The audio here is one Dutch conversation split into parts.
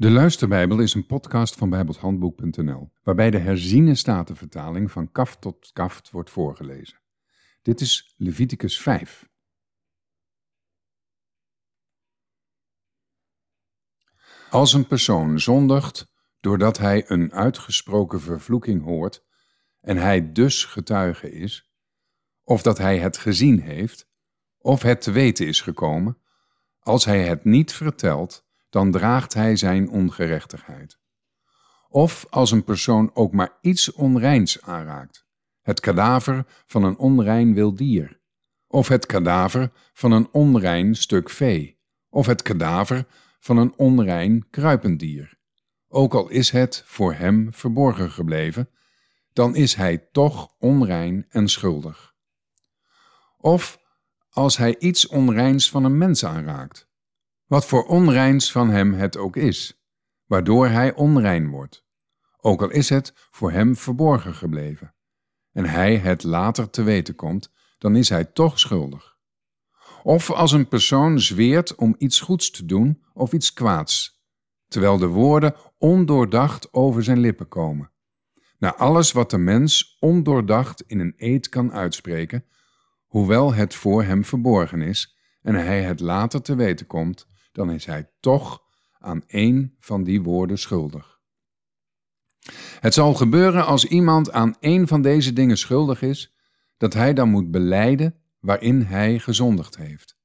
De Luisterbijbel is een podcast van bijbelshandboek.nl, waarbij de herziene statenvertaling van kaft tot kaft wordt voorgelezen. Dit is Leviticus 5. Als een persoon zondigt doordat hij een uitgesproken vervloeking hoort en hij dus getuige is, of dat hij het gezien heeft, of het te weten is gekomen, als hij het niet vertelt, dan draagt hij zijn ongerechtigheid. Of als een persoon ook maar iets onreins aanraakt, het kadaver van een onrein wild dier, of het kadaver van een onrein stuk vee, of het kadaver van een onrein kruipend dier, ook al is het voor hem verborgen gebleven, dan is hij toch onrein en schuldig. Of als hij iets onreins van een mens aanraakt, wat voor onreins van hem het ook is, waardoor hij onrein wordt, ook al is het voor hem verborgen gebleven, en hij het later te weten komt, dan is hij toch schuldig. Of als een persoon zweert om iets goeds te doen of iets kwaads, terwijl de woorden ondoordacht over zijn lippen komen. Na alles wat de mens ondoordacht in een eed kan uitspreken, hoewel het voor hem verborgen is en hij het later te weten komt, dan is hij toch aan één van die woorden schuldig. Het zal gebeuren als iemand aan één van deze dingen schuldig is, dat hij dan moet beleiden waarin hij gezondigd heeft.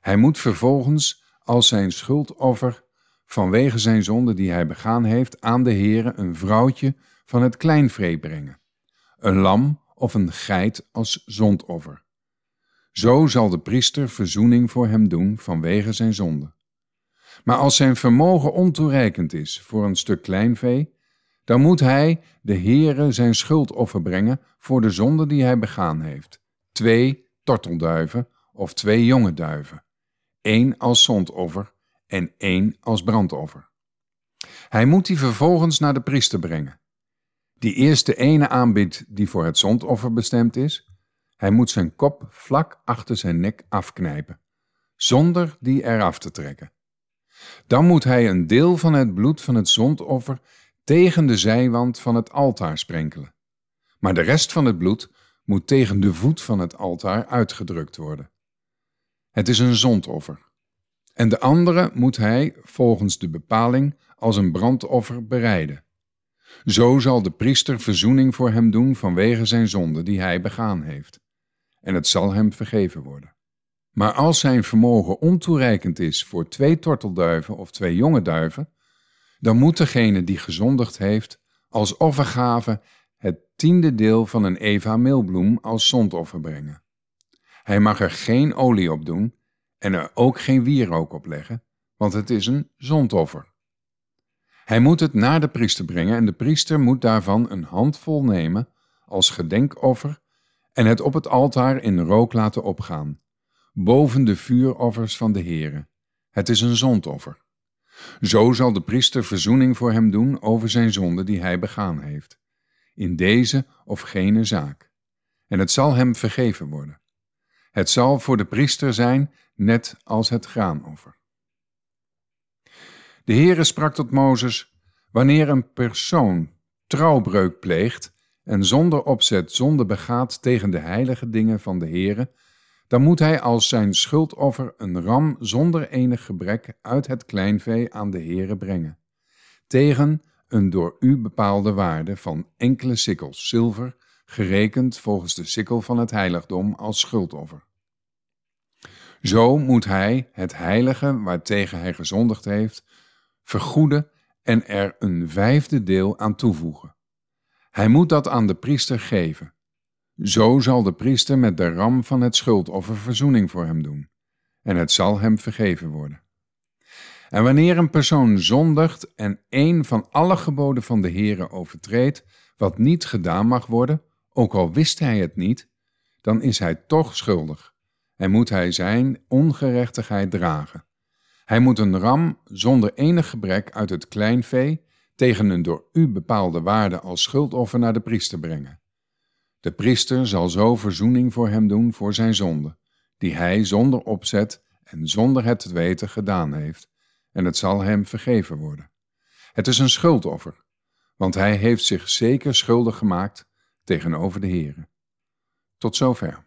Hij moet vervolgens als zijn schuldoffer vanwege zijn zonde die hij begaan heeft aan de Heere een vrouwtje van het kleinvree brengen, een lam of een geit als zondoffer. Zo zal de priester verzoening voor hem doen vanwege zijn zonde. Maar als zijn vermogen ontoereikend is voor een stuk kleinvee, dan moet hij de Heere zijn schuldoffer brengen voor de zonde die hij begaan heeft. Twee tortelduiven of twee jonge duiven. één als zondoffer en één als brandoffer. Hij moet die vervolgens naar de priester brengen. Die eerst de ene aanbiedt die voor het zondoffer bestemd is, hij moet zijn kop vlak achter zijn nek afknijpen, zonder die eraf te trekken. Dan moet hij een deel van het bloed van het zondoffer tegen de zijwand van het altaar sprenkelen. Maar de rest van het bloed moet tegen de voet van het altaar uitgedrukt worden. Het is een zondoffer. En de andere moet hij, volgens de bepaling, als een brandoffer bereiden. Zo zal de priester verzoening voor hem doen vanwege zijn zonde die hij begaan heeft en het zal hem vergeven worden. Maar als zijn vermogen ontoereikend is voor twee tortelduiven of twee jonge duiven, dan moet degene die gezondigd heeft als offergave het tiende deel van een eva meelbloem als zondoffer brengen. Hij mag er geen olie op doen en er ook geen wierook op leggen, want het is een zondoffer. Hij moet het naar de priester brengen en de priester moet daarvan een handvol nemen als gedenkoffer en het op het altaar in rook laten opgaan, boven de vuuroffers van de Heere. Het is een zondoffer. Zo zal de priester verzoening voor hem doen over zijn zonde die hij begaan heeft, in deze of gene zaak. En het zal hem vergeven worden. Het zal voor de priester zijn, net als het graanoffer. De Heere sprak tot Mozes, wanneer een persoon trouwbreuk pleegt en zonder opzet zonde begaat tegen de heilige dingen van de Heere, dan moet hij als zijn schuldoffer een ram zonder enig gebrek uit het kleinvee aan de Heere brengen, tegen een door u bepaalde waarde van enkele sikkels zilver, gerekend volgens de sikkel van het heiligdom als schuldoffer. Zo moet hij het heilige waartegen hij gezondigd heeft, vergoeden en er een vijfde deel aan toevoegen hij moet dat aan de priester geven. Zo zal de priester met de ram van het schuldoffer verzoening voor hem doen, en het zal hem vergeven worden. En wanneer een persoon zondigt en een van alle geboden van de Heere overtreedt, wat niet gedaan mag worden, ook al wist hij het niet, dan is hij toch schuldig en moet hij zijn ongerechtigheid dragen. Hij moet een ram zonder enig gebrek uit het kleinvee tegen een door u bepaalde waarde als schuldoffer naar de priester brengen. De priester zal zo verzoening voor hem doen voor zijn zonde, die hij zonder opzet en zonder het te weten gedaan heeft, en het zal hem vergeven worden. Het is een schuldoffer, want hij heeft zich zeker schuldig gemaakt tegenover de Heere. Tot zover.